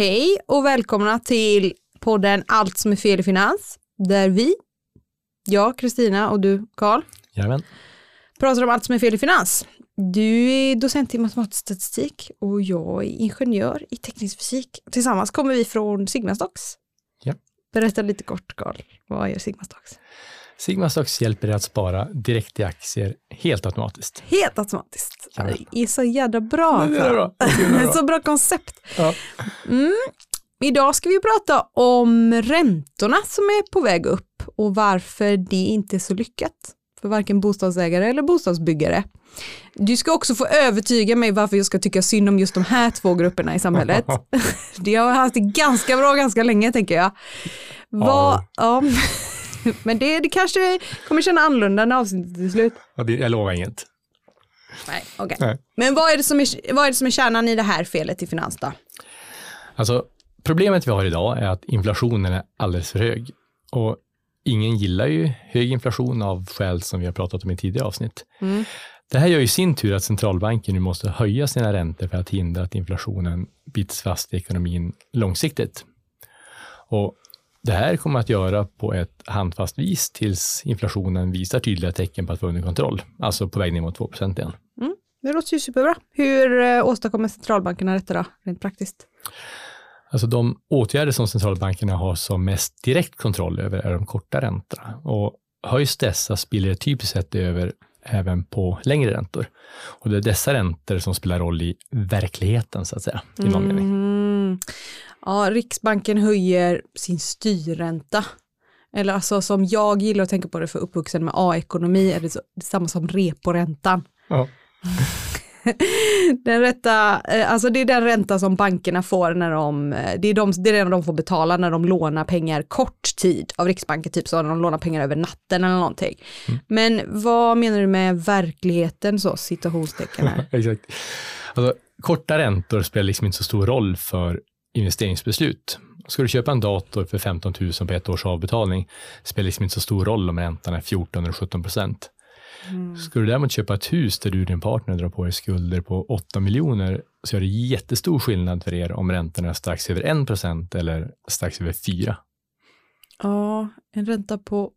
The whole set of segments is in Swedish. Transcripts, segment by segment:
Hej och välkomna till podden Allt som är fel i finans. Där vi, jag Kristina och du Karl, pratar om allt som är fel i finans. Du är docent i matematisk statistik och jag är ingenjör i teknisk fysik. Tillsammans kommer vi från Sigmastocks. Ja. Berätta lite kort Karl, vad gör Sigmastocks? Sigma Stocks hjälper dig att spara direkt i aktier helt automatiskt. Helt automatiskt. Ja. Det är så jädra bra. Det är bra. Det är bra. så bra koncept. Ja. Mm. Idag ska vi prata om räntorna som är på väg upp och varför det inte är så lyckat för varken bostadsägare eller bostadsbyggare. Du ska också få övertyga mig varför jag ska tycka synd om just de här två grupperna i samhället. Det har jag haft det ganska bra ganska länge tänker jag. Vad, ja. Men det, det kanske kommer känna annorlunda när avsnittet är slut. Ja, det- Jag lovar inget. Nej, okej. Nej. Men vad är, det som är, vad är det som är kärnan i det här felet i finans då? Alltså, problemet vi har idag är att inflationen är alldeles för hög. Och ingen gillar ju hög inflation av skäl som vi har pratat om i tidigare avsnitt. Mm. Det här gör i sin tur att centralbanken nu måste höja sina räntor för att hindra att inflationen bits fast i ekonomin långsiktigt. Och det här kommer att göra på ett handfast vis tills inflationen visar tydliga tecken på att vara under kontroll, alltså på väg ner mot 2 igen. Det låter ju superbra. Hur eh, åstadkommer centralbankerna detta då, rent praktiskt? Alltså de åtgärder som centralbankerna har som mest direkt kontroll över är de korta räntorna. Och höjs dessa spiller det typiskt sett över även på längre räntor. Och det är dessa räntor som spelar roll i verkligheten, så att säga, i någon mening. Mm. Ja, Riksbanken höjer sin styrränta. Eller alltså som jag gillar att tänka på det för uppvuxen med A-ekonomi är det, så, det är samma som reporäntan. Ja. Den rätta, eh, alltså det är den ränta som bankerna får när de, eh, det är, de, det är den de får betala när de lånar pengar kort tid av Riksbanken, typ så när de lånar pengar över natten eller någonting. Men vad menar du med verkligheten så, citationstecken här? Exakt. Alltså, korta räntor spelar liksom inte så stor roll för investeringsbeslut. Ska du köpa en dator för 15 000 på ett års avbetalning spelar liksom inte så stor roll om räntan är 14 eller 17 procent. Ska du däremot köpa ett hus där du och din partner drar på er skulder på 8 miljoner så är det jättestor skillnad för er om räntorna är strax över 1 procent eller strax över 4. Ja, en ränta på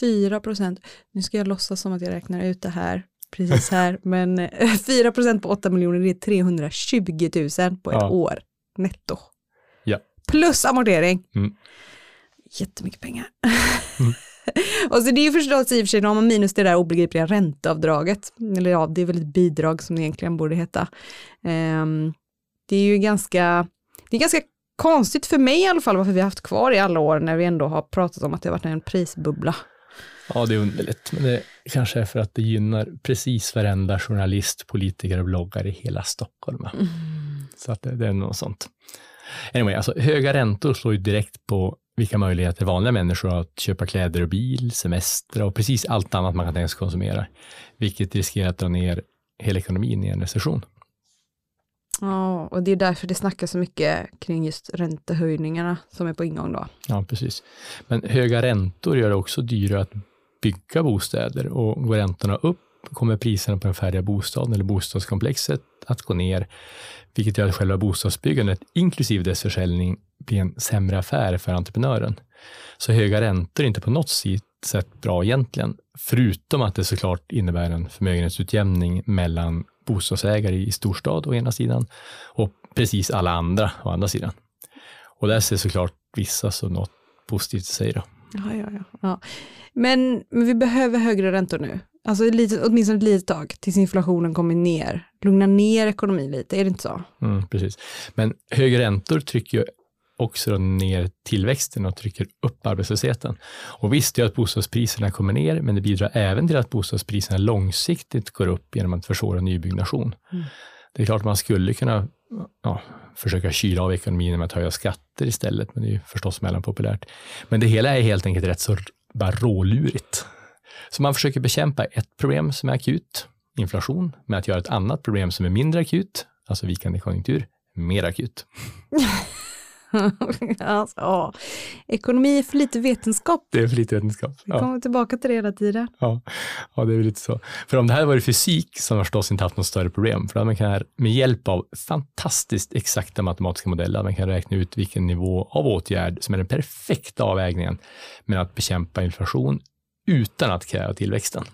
4 procent. Nu ska jag låtsas som att jag räknar ut det här precis här, men eh, 4 procent på 8 miljoner det är 320 000 på ett Ja. år netto. Plus amortering. Mm. Jättemycket pengar. och så det är ju förstås i och för sig, då har man minus det där obegripliga ränteavdraget. Eller ja, det är väl ett bidrag som det egentligen borde heta. Ehm, det är ju ganska, det är ganska konstigt för mig i alla fall varför vi har haft kvar i alla år när vi ändå har pratat om att det har varit en prisbubbla. Ja, det är underligt, men det kanske är för att det gynnar precis varenda journalist, politiker och bloggare i hela Stockholm. Så att det, det är något sånt. Anyway, alltså höga räntor slår ju direkt på vilka möjligheter vanliga människor har att köpa kläder och bil, semester och precis allt annat man kan tänka sig konsumera, vilket riskerar att dra ner hela ekonomin i en recession. Ja, och det är därför det snackas så mycket kring just räntehöjningarna som är på ingång då. Ja, precis. Men höga räntor gör det också dyrare att bygga bostäder och går räntorna upp kommer priserna på den färdiga bostaden eller bostadskomplexet att gå ner, vilket gör att själva bostadsbyggandet, inklusive dess försäljning, blir en sämre affär för entreprenören. Så höga räntor är inte på något sätt bra egentligen, förutom att det såklart innebär en förmögenhetsutjämning mellan bostadsägare i storstad å ena sidan och precis alla andra å andra sidan. Och där ser såklart vissa som något positivt i sig då. Ja, ja, ja. ja. Men, men vi behöver högre räntor nu. Alltså ett litet, åtminstone ett litet tag tills inflationen kommer ner. Lugna ner ekonomin lite, är det inte så? Mm, precis. Men högre räntor trycker ju också ner tillväxten och trycker upp arbetslösheten. Och visst är att bostadspriserna kommer ner, men det bidrar även till att bostadspriserna långsiktigt går upp genom att försvåra nybyggnation. Mm. Det är klart att man skulle kunna ja, försöka kyla av ekonomin med att höja skatter istället, men det är ju förstås mellanpopulärt. Men det hela är helt enkelt rätt så bara rålurigt. Så man försöker bekämpa ett problem som är akut, inflation, med att göra ett annat problem som är mindre akut, alltså vikande konjunktur, mer akut. alltså, ja. Ekonomi är för lite vetenskap. Det är för lite vetenskap. Vi kommer ja. tillbaka till det hela tiden. Ja. ja, det är väl lite så. För om det här varit fysik så har förstås inte haft något större problem. För att man kan med hjälp av fantastiskt exakta matematiska modeller, man kan räkna ut vilken nivå av åtgärd som är den perfekta avvägningen med att bekämpa inflation utan att kräva tillväxten.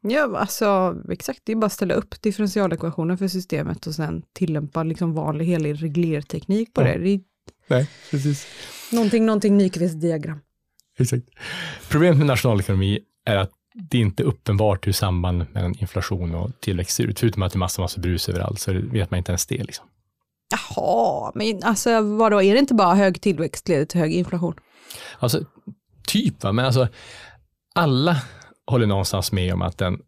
Ja, alltså exakt, det är bara att ställa upp differentialekvationen för systemet och sen tillämpa liksom vanlig helig reglerteknik på ja. det. det är Nej, precis. Någonting, någonting Nyqvists diagram. Exakt. Problemet med nationalekonomi är att det är inte uppenbart hur samband mellan inflation och tillväxt ser ut, förutom att det är massa, massa brus överallt, så vet man inte ens det. Liksom. Jaha, men alltså vadå, är det inte bara hög tillväxt leder till hög inflation? Alltså, typ, va? men alltså alla håller någonstans med om att den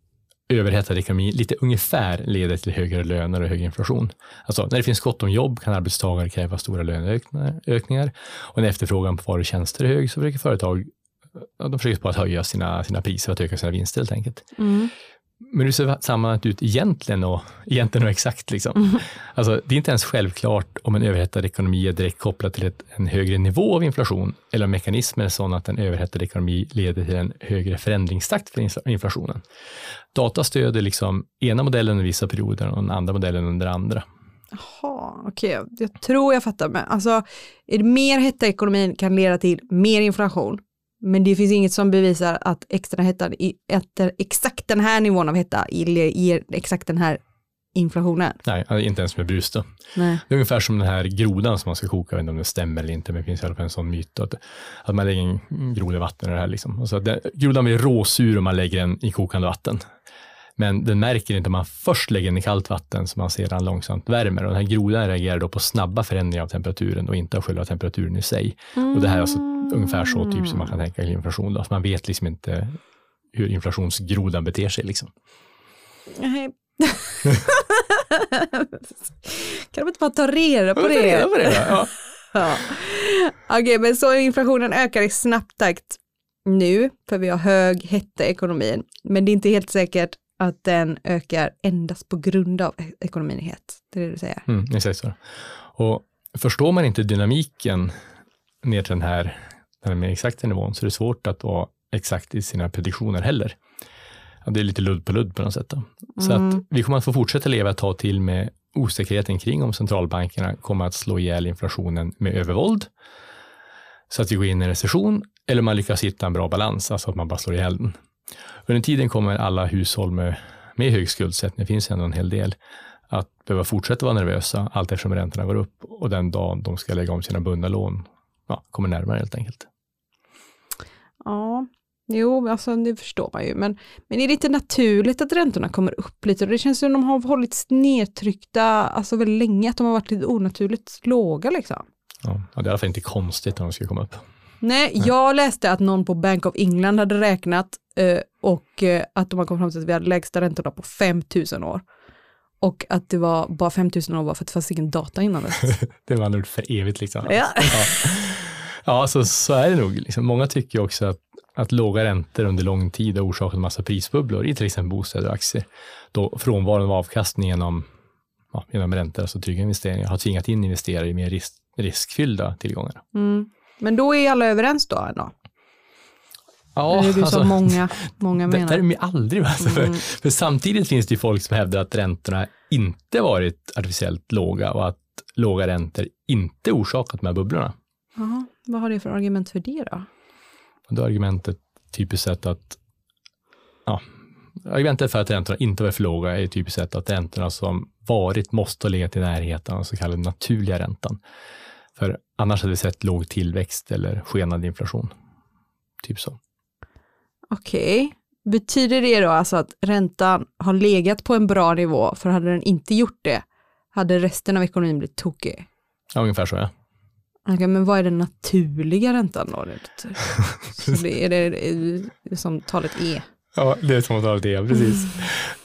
överhettad ekonomi lite ungefär leder till högre löner och högre inflation. Alltså när det finns gott om jobb kan arbetstagare kräva stora löneökningar och när efterfrågan på varor och tjänster är hög så försöker företag de försöker bara att höja sina, sina priser för att öka sina vinster helt enkelt. Mm. Men hur ser sammanhanget ut egentligen och, egentligen och exakt? Liksom? Mm. Alltså, det är inte ens självklart om en överhettad ekonomi är direkt kopplad till ett, en högre nivå av inflation eller om mekanismen är sån att en överhettad ekonomi leder till en högre förändringstakt för inflationen. Data stöder liksom ena modellen under vissa perioder och den andra modellen under andra. Jaha, okej, okay. jag tror jag fattar. Men alltså, är det mer hetta ekonomin kan leda till mer inflation men det finns inget som bevisar att extra hettan, att exakt den här nivån av hetta ger exakt den här inflationen. Nej, inte ens med brus då. Nej. Det är ungefär som den här grodan som man ska koka, jag vet inte om det stämmer eller inte, men det finns i alla fall en sån myt att, att man lägger en groda i vatten i det här. Liksom. Och så det, grodan blir råsur om man lägger den i kokande vatten. Men den märker inte om man först lägger den i kallt vatten som man sedan långsamt värmer. Och den här grodan reagerar då på snabba förändringar av temperaturen och inte av själva temperaturen i sig. Mm. Och det här är alltså ungefär så typ som man kan tänka inflation. Då. Man vet liksom inte hur inflationsgrodan beter sig. Liksom. Nej. kan de inte bara ta reda på det? Reda på det ja. ja. Okej, okay, men så inflationen ökar i snabb takt nu, för vi har hög hetta i ekonomin. Men det är inte helt säkert att den ökar endast på grund av e- ekonomin i het. Det är det du säger. Mm, exakt så. Och förstår man inte dynamiken ner till den här, den mer exakta nivån så är det svårt att vara exakt i sina prediktioner heller. Ja, det är lite ludd på ludd på något sätt. Då. Så mm. att vi kommer att få fortsätta leva ett tag till med osäkerheten kring om centralbankerna kommer att slå ihjäl inflationen med övervåld så att vi går in i en recession eller man lyckas hitta en bra balans, alltså att man bara slår ihjäl den. Under tiden kommer alla hushåll med, med hög skuldsättning, det finns ändå en hel del, att behöva fortsätta vara nervösa allt eftersom räntorna går upp och den dagen de ska lägga om sina bundna lån ja, kommer närmare helt enkelt. Ja, jo, alltså det förstår man ju, men, men är det inte naturligt att räntorna kommer upp lite? Det känns som de har hållits nedtryckta alltså väldigt länge, att de har varit lite onaturligt låga liksom. Ja, det är i alla fall inte konstigt att de ska komma upp. Nej, jag läste att någon på Bank of England hade räknat eh, och eh, att de har kommit fram till att vi hade lägsta räntorna på 5000 år. Och att det var bara 5000 år var för att det fanns ingen data innan dess. det var nog för evigt liksom. Ja, ja. Ja så, så är det nog. Liksom. Många tycker också att, att låga räntor under lång tid har orsakat massa prisbubblor i till exempel bostäder och aktier. Då frånvaron av avkastning genom, ja, genom räntor, alltså trygga investeringar, har tvingat in investerare i mer risk, riskfyllda tillgångar. Mm. Men då är alla överens då? då? Ja, det är det alltså, många, många menar. Det är de aldrig. Alltså, mm. för, för, samtidigt finns det folk som hävdar att räntorna inte varit artificiellt låga och att låga räntor inte orsakat de här bubblorna. Aha, vad har det för argument för det då? Är argumentet typiskt sett att ja, argumentet för att räntorna inte varit för låga är typiskt sett att räntorna som varit måste ha legat i närheten av den så kallade naturliga räntan. För annars hade vi sett låg tillväxt eller skenande inflation. Typ så. Okej, okay. betyder det då alltså att räntan har legat på en bra nivå, för hade den inte gjort det, hade resten av ekonomin blivit tokig? Ja, ungefär så ja. Okay, men vad är den naturliga räntan då? så det är det som talet är? Ja, det är som talet är, precis.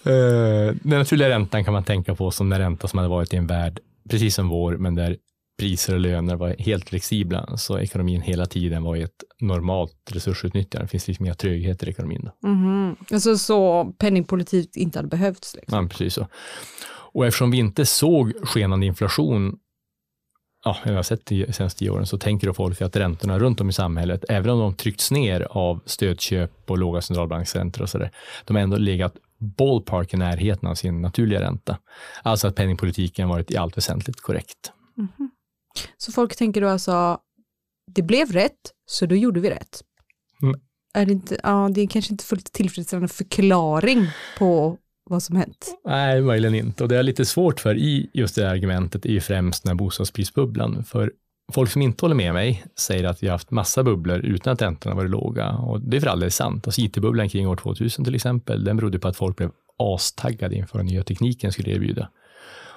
Mm. Uh, den naturliga räntan kan man tänka på som den ränta som hade varit i en värld precis som vår, men där priser och löner var helt flexibla, så ekonomin hela tiden var i ett normalt resursutnyttjande. Det finns liksom inga trögheter i ekonomin. Då. Mhm. Alltså så penningpolitik inte hade behövts. Liksom. Ja, precis så. Och eftersom vi inte såg skenande inflation, ja, jag har sett de senaste tio åren, så tänker då folk att räntorna runt om i samhället, även om de tryckts ner av stödköp och låga centralbanksräntor och sådär, de har ändå legat ballpark i närheten av sin naturliga ränta. Alltså att penningpolitiken varit i allt väsentligt korrekt. Så folk tänker då alltså, det blev rätt, så då gjorde vi rätt. Mm. Är det inte, ja, det är kanske inte fullt tillfredsställande förklaring på vad som hänt. Nej, möjligen inte. Och det är lite svårt för i just det argumentet är ju främst den här bostadsprisbubblan. För folk som inte håller med mig säger att vi har haft massa bubblor utan att räntorna varit låga. Och det är för alldeles sant. Alltså IT-bubblan kring år 2000 till exempel, den berodde på att folk blev astaggade inför vad nya tekniken skulle erbjuda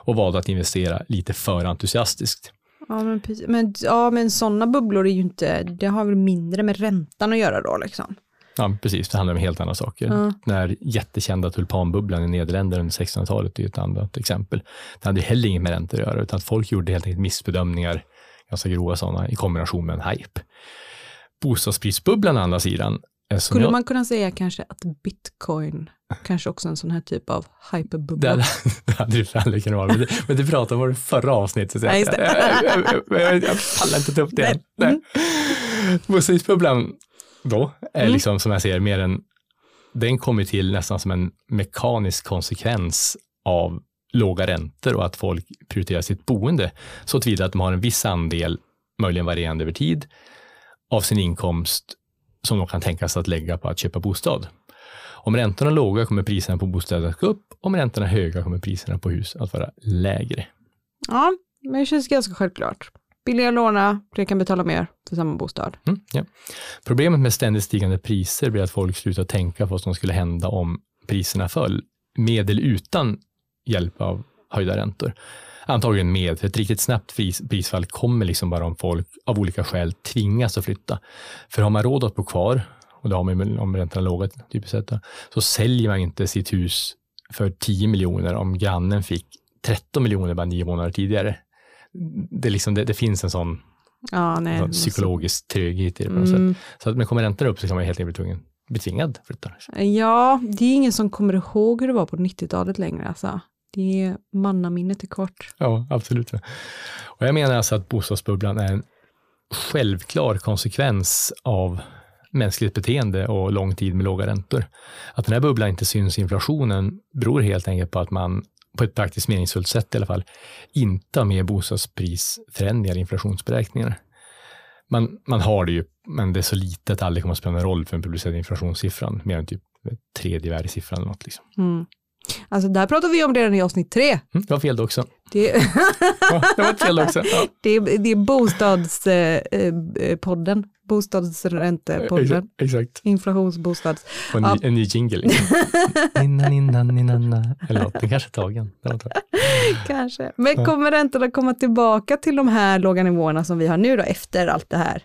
och valde att investera lite för entusiastiskt. Ja men, precis. men, ja, men sådana bubblor är ju inte, det har väl mindre med räntan att göra då liksom. Ja, precis. Det handlar om helt andra saker. Ja. Den här jättekända tulpanbubblan i Nederländerna under 1600-talet är ett annat exempel. Det hade heller inget med räntor att göra, utan att folk gjorde helt enkelt missbedömningar, ganska grova sådana, i kombination med en hype. Bostadsprisbubblan å andra sidan, Skulle jag, man kunna säga kanske att bitcoin kanske också en sån här typ av det hyperbubbla? hade, det hade det aldrig kunnat vara, men det, men det pratade om i det förra avsnittet. jag, det. jag, jag, jag, pallar inte ta upp det. Nej. Bostadsprisbubblan då är Mm. liksom som jag ser mer en, den kommer till nästan som en mekanisk konsekvens av låga räntor och att folk prioriterar sitt boende så tillvida att de har en viss andel, möjligen varierande över tid, av sin inkomst som de kan tänka sig att lägga på att köpa bostad. Om räntorna är låga kommer priserna på bostäder att gå upp, om räntorna är höga kommer priserna på hus att vara lägre. Ja, men det känns ganska självklart. Billigare att låna, fler kan betala mer för samma bostad. Mm, ja. Problemet med ständigt stigande priser blir att folk slutar tänka på vad som skulle hända om priserna föll, med eller utan hjälp av höjda räntor. Antagligen med, för ett riktigt snabbt pris, prisfall kommer liksom bara om folk av olika skäl tvingas att flytta. För har man råd att bo kvar, och det har man ju om räntorna är låga typiskt sett, så säljer man inte sitt hus för 10 miljoner om grannen fick 13 miljoner bara nio månader tidigare. Det, liksom, det, det finns en sån Ja, nej. sån psykologisk tröghet i det på något sätt. Mm. Så att men kommer räntorna upp så kan man helt enkelt bli tvungen, bli tvingad att flytta. Ja, det är ingen som kommer ihåg hur det var på 90-talet längre. Alltså. Det är mannaminnet är kort. Ja, absolut. Och jag menar alltså att bostadsbubblan är en självklar konsekvens av mänskligt beteende och lång tid med låga räntor. Att den här bubblan inte syns i inflationen beror helt enkelt på att man på ett praktiskt meningsfullt sätt i alla fall, inte ha med bostadsprisförändringar i inflationsberäkningar. Man, man har det ju, men det är så lite att det aldrig kommer att spela någon roll för den publicerade inflationssiffran, mer än typ tredje värdesiffran eller något. Liksom. Mm. Alltså där pratar vi om redan i avsnitt tre. Mm, det var fel det också. Det, Ja, det var fel också. Ja. det, är, det är bostadspodden, bostadsräntepodden, Exakt. inflationsbostads. Och en, Ja. ny, en ny jingle. Ninna, ninna, ninna. Eller något, den kanske är tagen. Kanske. Men kommer räntorna komma tillbaka till de här låga nivåerna som vi har nu då efter allt det här?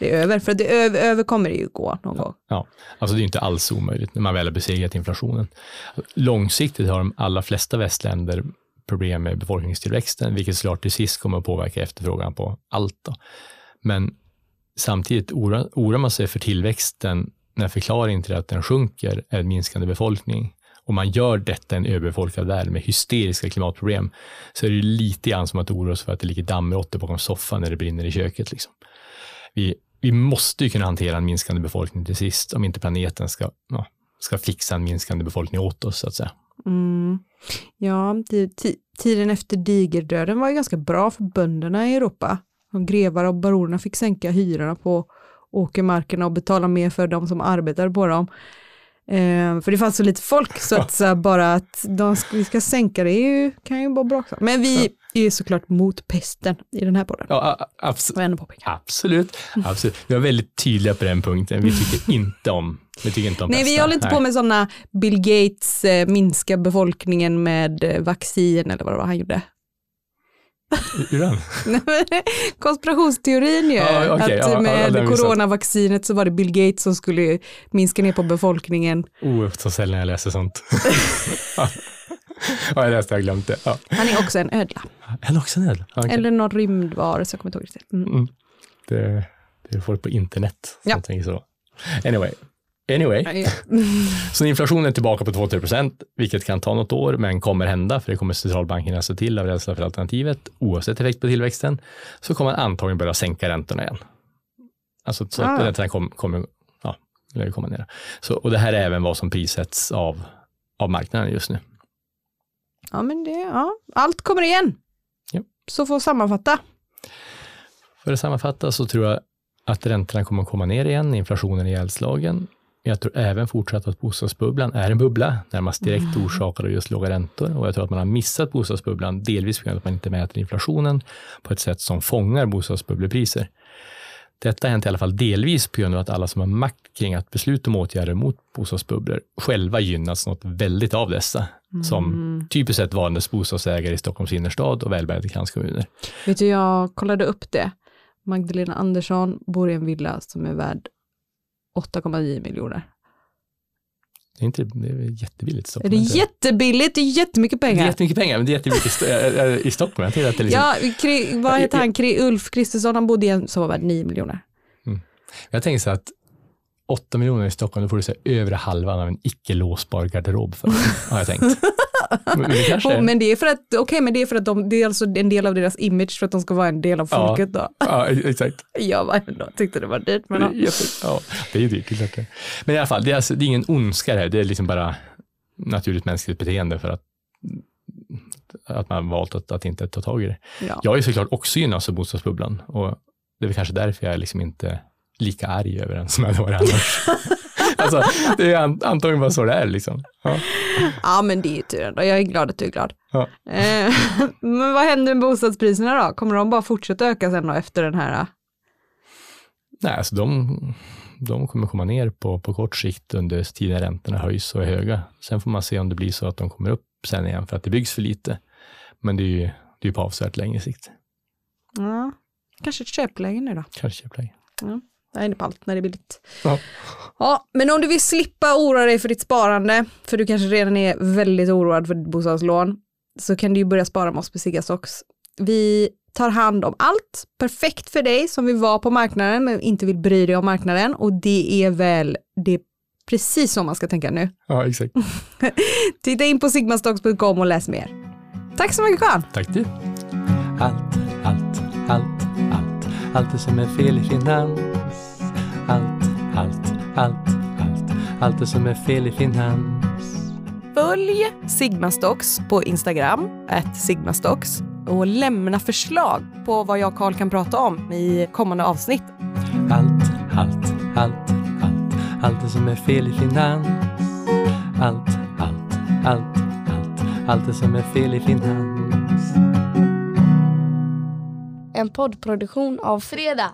Det är över, för det över, över kommer det ju gå någon gång. Ja, alltså det är inte alls omöjligt när man väl har besegrat inflationen. Långsiktigt har de allra flesta västländer problem med befolkningstillväxten, vilket såklart till sist kommer att påverka efterfrågan på allt. Då. Men samtidigt oroar, oroar man sig för tillväxten när förklaringen till att den sjunker är en minskande befolkning och man gör detta i en överbefolkad värld med hysteriska klimatproblem, så är det lite grann som att oroa sig för att det ligger dammråttor bakom soffan när det brinner i köket. Liksom. Vi, vi måste ju kunna hantera en minskande befolkning till sist, om inte planeten ska, ja, ska fixa en minskande befolkning åt oss, så att säga. Mm. Ja, tiden efter digerdöden var ju ganska bra för bönderna i Europa. De grevar och baronerna fick sänka hyrorna på åkermarkerna och betala mer för de som arbetade på dem. Eh, för det fanns så lite folk så att så bara att de ska, vi ska sänka det ju, kan ju vara bra. också. Men vi är såklart mot pesten i den här podden. Ja, a- abs- Får jag ändå påpeka. absolut, absolut. Vi var väldigt tydliga på den punkten. Vi tycker inte om, vi tycker inte om Nej, vi pesten. håller inte på med sådana Bill Gates eh, minska befolkningen med eh, vaccin eller vad det var han gjorde. Hur den? Konspirationsteorin ju, Ja, okej, att med jag. coronavaccinet så var det Bill Gates som skulle minska ner på befolkningen. Oh, så sällan jag läser sånt. ja, jag läste, jag glömde det. Ja. Han är också en ödla. En oxenöd? Okay. Eller någon rymdvarelse, jag kommer inte ihåg riktigt. Mm. Mm. Det, det är folk på internet som Ja. tänker så. Anyway. Anyway, Ja. så inflationen är tillbaka på 2-3 procent, vilket kan ta något år, men kommer hända, för det kommer centralbankerna se till av rädsla för alternativet, oavsett effekt på tillväxten, så kommer man antagligen börja sänka räntorna igen. Alltså så att Ah. räntorna kommer, kommer, ja, komma ner. Så, och det här är även vad som prissätts av, av marknaden just nu. ja, men det, ja. Allt kommer igen. Ja. Så får sammanfatta. För att sammanfatta så tror jag att räntorna kommer att komma ner igen, inflationen är ihjälslagen. Jag tror även fortsatt att bostadsbubblan är en bubbla, närmast direkt orsakad av just låga räntor. Och jag tror att man har missat bostadsbubblan, delvis på grund av att man inte mäter inflationen på ett sätt som fångar bostadsbubblepriser. Detta har hänt i alla fall delvis på grund av att alla som har makt kring att besluta om åtgärder mot bostadsbubblor själva gynnas något väldigt av dessa, som typiskt sett varandes bostadsägare i Stockholms innerstad och välbärgade kranskommuner. Vet du, jag kollade upp det. Magdalena Andersson bor i en villa som är värd 8,9 miljoner. Det är, inte, det är jättebilligt i Är Stockholm. det inte? jättebilligt? Det är jättemycket Det är pengar. jättemycket pengar, men det är jättemycket i i Stockholm. Jag att det är liksom, Ja, Kri, vad heter han? Kri, Ulf Kristersson, han bodde i en som var värd 9 miljoner. Jag tänker så att 8 miljoner i Stockholm, då får du säga övre halvan av en icke låsbar garderob för, har jag tänkt. Men det kanske är, men det är för att, okej, men det är för att de, det är alltså en del av deras image för att de ska vara en del av Ja. folket då. ja, exakt. Jag var ändå, tyckte det var dyrt, men ja. ja, det är dyrt, det är klart det. Men i alla fall, det är, alltså, det är ingen ondska det här, det är liksom bara naturligt mänskligt beteende för att, att man valt att, att inte ta tag i det. ja. Jag är såklart också gynnad av bostadsbubblan och det är väl kanske därför jag är liksom inte lika arg över den som jag hade varit annars. alltså, det är an- antagligen bara så det är liksom. Ja. ja, men det är ju tur ändå. Jag är glad att du är glad. Ja. Eh, men vad händer med bostadspriserna då? Kommer de bara fortsätta öka sen då efter den här? Nej, alltså de, de kommer komma ner på, på kort sikt under tiden räntorna höjs och är höga. Sen får man se om det blir så att de kommer upp sen igen för att det byggs för lite. Men det är ju det är på avsevärt längre sikt. Ja, kanske ett köpläge nu då. Kanske köpläge. Jag på allt när det är billigt. Ja. Ja, men om du vill slippa oroa dig för ditt sparande, för du kanske redan är väldigt oroad för ditt bostadslån, så kan du ju börja spara med oss på Sigastocks. Vi tar hand om allt perfekt för dig som vill vara på marknaden men inte vill bry dig om marknaden och det är väl det är precis så man ska tänka nu. Ja, exakt. Titta in på sigmastocks.com och läs mer. Tack så mycket Carl! Tack du. Allt, allt, allt, allt. Allt det som är fel i finans. Allt, allt, allt, allt. Allt det som är fel i finans. Följ Sigmastocks på Instagram, at Sigmastocks och lämna förslag på vad jag och Carl kan prata om i kommande avsnitt. Allt, allt, allt, allt. Allt det som är fel i finans. Allt, allt, allt, allt. Allt det som är fel i finans. En poddproduktion av Fredag.